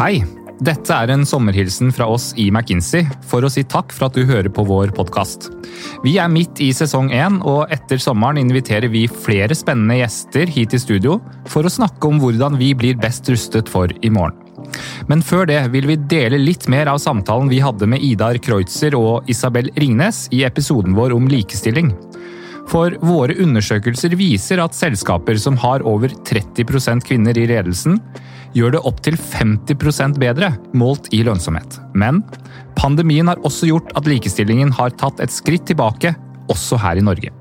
Hei! Dette er en sommerhilsen fra oss i McKinsey for å si takk for at du hører på vår podkast. Vi er midt i sesong én, og etter sommeren inviterer vi flere spennende gjester hit i studio for å snakke om hvordan vi blir best rustet for i morgen. Men før det vil vi dele litt mer av samtalen vi hadde med Idar Kreutzer og Isabel Ringnes i episoden vår om likestilling. For våre undersøkelser viser at selskaper som har over 30% kvinner i ledelsen, gjør det opptil 50% bedre målt i lønnsomhet. Men pandemien har også gjort at likestillingen har tatt et skritt tilbake, også her i Norge.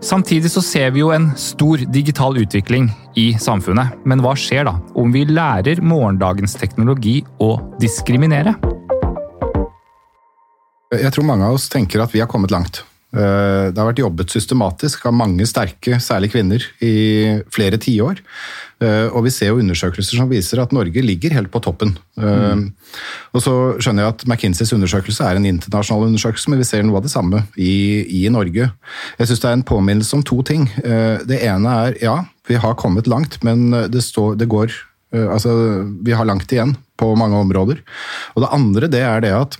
Samtidig så ser vi jo en stor digital utvikling i samfunnet. Men hva skjer da om vi lærer morgendagens teknologi å diskriminere? Jeg tror mange av oss tenker at vi har kommet langt. Eh, det har vært jobbet systematisk av mange sterke, særlig kvinner, i flere tiår. Eh, og vi ser jo undersøkelser som viser at Norge ligger helt på toppen. Mm. Og så skjønner jeg at McKinseys undersøkelse er en internasjonal undersøkelse, men vi ser noe av det samme i, i Norge. Jeg syns det er en påminnelse om to ting. Det ene er ja, vi har kommet langt, men det, står, det går Altså, vi har langt igjen på mange områder. Og det andre det er det at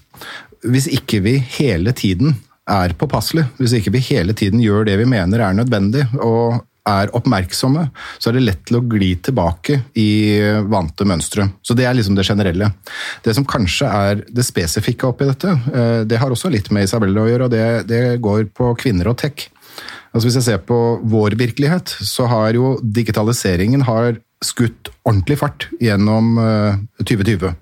hvis ikke vi hele tiden er påpasselig, hvis ikke vi hele tiden gjør det vi mener er nødvendig, og er oppmerksomme, så er det lett til å gli tilbake i vante mønstre. Så det er liksom det generelle. Det som kanskje er det spesifikke oppi dette, eh, det har også litt med Isabelle å gjøre, og det, det går på kvinner og tech. Altså Hvis jeg ser på vår virkelighet, så har jo digitaliseringen har skutt ordentlig fart gjennom 2020.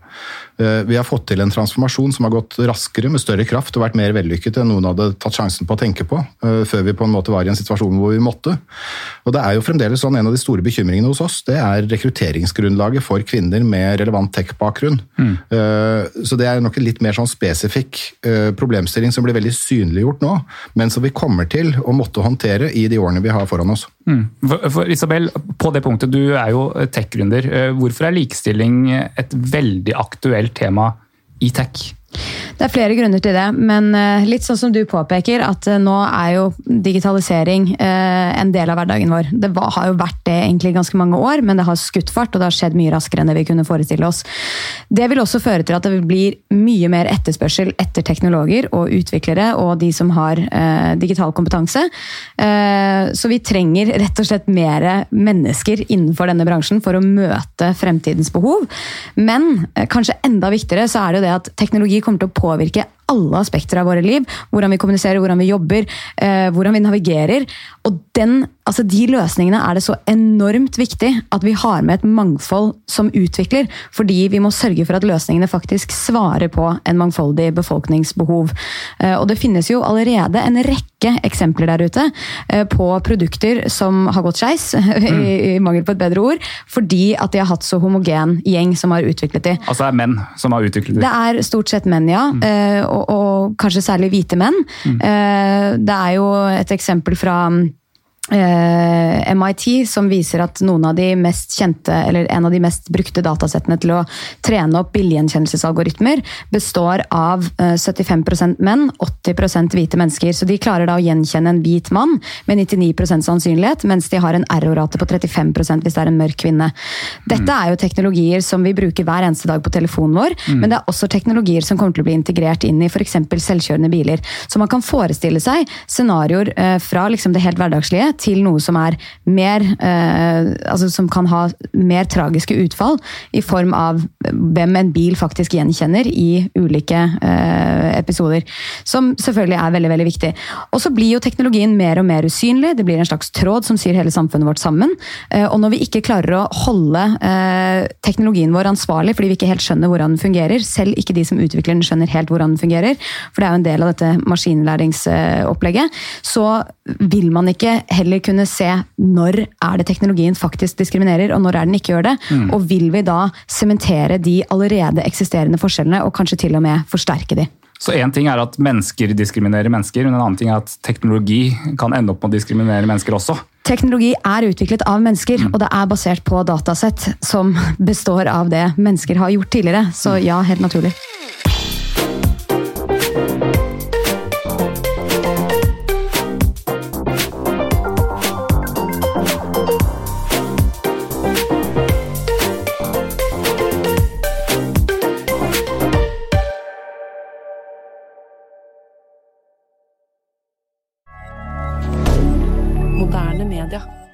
Eh, vi har fått til en transformasjon som har gått raskere, med større kraft og vært mer vellykket enn noen hadde tatt sjansen på å tenke på, eh, før vi på en måte var i en situasjon hvor vi måtte. Og det er jo fremdeles sånn, En av de store bekymringene hos oss det er rekrutteringsgrunnlaget for kvinner med relevant tech-bakgrunn. Mm. Eh, så det er nok en litt mer sånn spesifikk problemstilling som blir veldig synliggjort nå, men som vi kommer til å måtte håndtere i de årene vi har foran oss. Mm. For, for Isabel, på det punktet, du er jo tech-gründer. Hvorfor er likestilling et veldig aktuelt tema i tech? Det er flere grunner til det, men eh, litt sånn som du påpeker, at eh, nå er jo digitalisering eh, en del av hverdagen vår. Det har jo vært det egentlig ganske mange år, men det har skutt fart, og det har skjedd mye raskere enn det vi kunne forestille oss. Det vil også føre til at det blir mye mer etterspørsel etter teknologer og utviklere og de som har digital kompetanse. Så vi trenger rett og slett mer mennesker innenfor denne bransjen for å møte fremtidens behov. Men kanskje enda viktigere så er det jo det at teknologi kommer til å påvirke påvirke alle aspekter av våre liv. Hvordan vi kommuniserer, hvordan vi jobber, eh, hvordan vi navigerer. Og den, altså de løsningene er det så enormt viktig at vi har med et mangfold som utvikler. Fordi vi må sørge for at løsningene faktisk svarer på en mangfoldig befolkningsbehov. Eh, og det finnes jo allerede en rekke eksempler der ute eh, på produkter som har gått skeis, mm. i, i mangel på et bedre ord, fordi at de har hatt så homogen gjeng som har utviklet de. Altså det er menn som har utviklet de? Det er stort sett menn, ja. Mm. Og og, og kanskje særlig hvite menn. Mm. Eh, det er jo et eksempel fra MIT som viser at noen av de mest kjente, eller en av de mest brukte datasettene til å trene opp bildegjenkjennelsesalgoritmer, består av 75 eh, menn, 80% hvite mennesker. Så de klarer da å gjenkjenne en hvit mann med 99% sannsynlighet, mens de har en error-rate på 35 hvis det er en mørk kvinne. Dette er jo teknologier som vi bruker hver eneste dag på telefonen vår, mm. men det er også teknologier som kommer til å bli integrert inn i f.eks. selvkjørende biler. Så man kan forestille seg scenarioer eh, fra liksom det helt hverdagslige til noe som er mer eh, altså som kan ha mer tragiske utfall, i form av hvem en bil faktisk gjenkjenner i ulike eh, episoder. Som selvfølgelig er veldig veldig viktig. Og så blir jo teknologien mer og mer usynlig. Det blir en slags tråd som syr hele samfunnet vårt sammen. Eh, og når vi ikke klarer å holde eh, teknologien vår ansvarlig fordi vi ikke helt skjønner hvordan den fungerer, selv ikke de som utvikler den skjønner helt hvordan den fungerer, for det er jo en del av dette maskinlæringsopplegget, så vil man ikke heller heller kunne se når er det teknologien faktisk diskriminerer, og når er den ikke gjør det. Mm. Og vil vi da sementere de allerede eksisterende forskjellene, og kanskje til og med forsterke de. Så Én ting er at mennesker diskriminerer mennesker, men en annen ting er at teknologi kan ende opp med å diskriminere mennesker også. Teknologi er utviklet av mennesker, mm. og det er basert på datasett som består av det mennesker har gjort tidligere. Så ja, helt naturlig. regarder.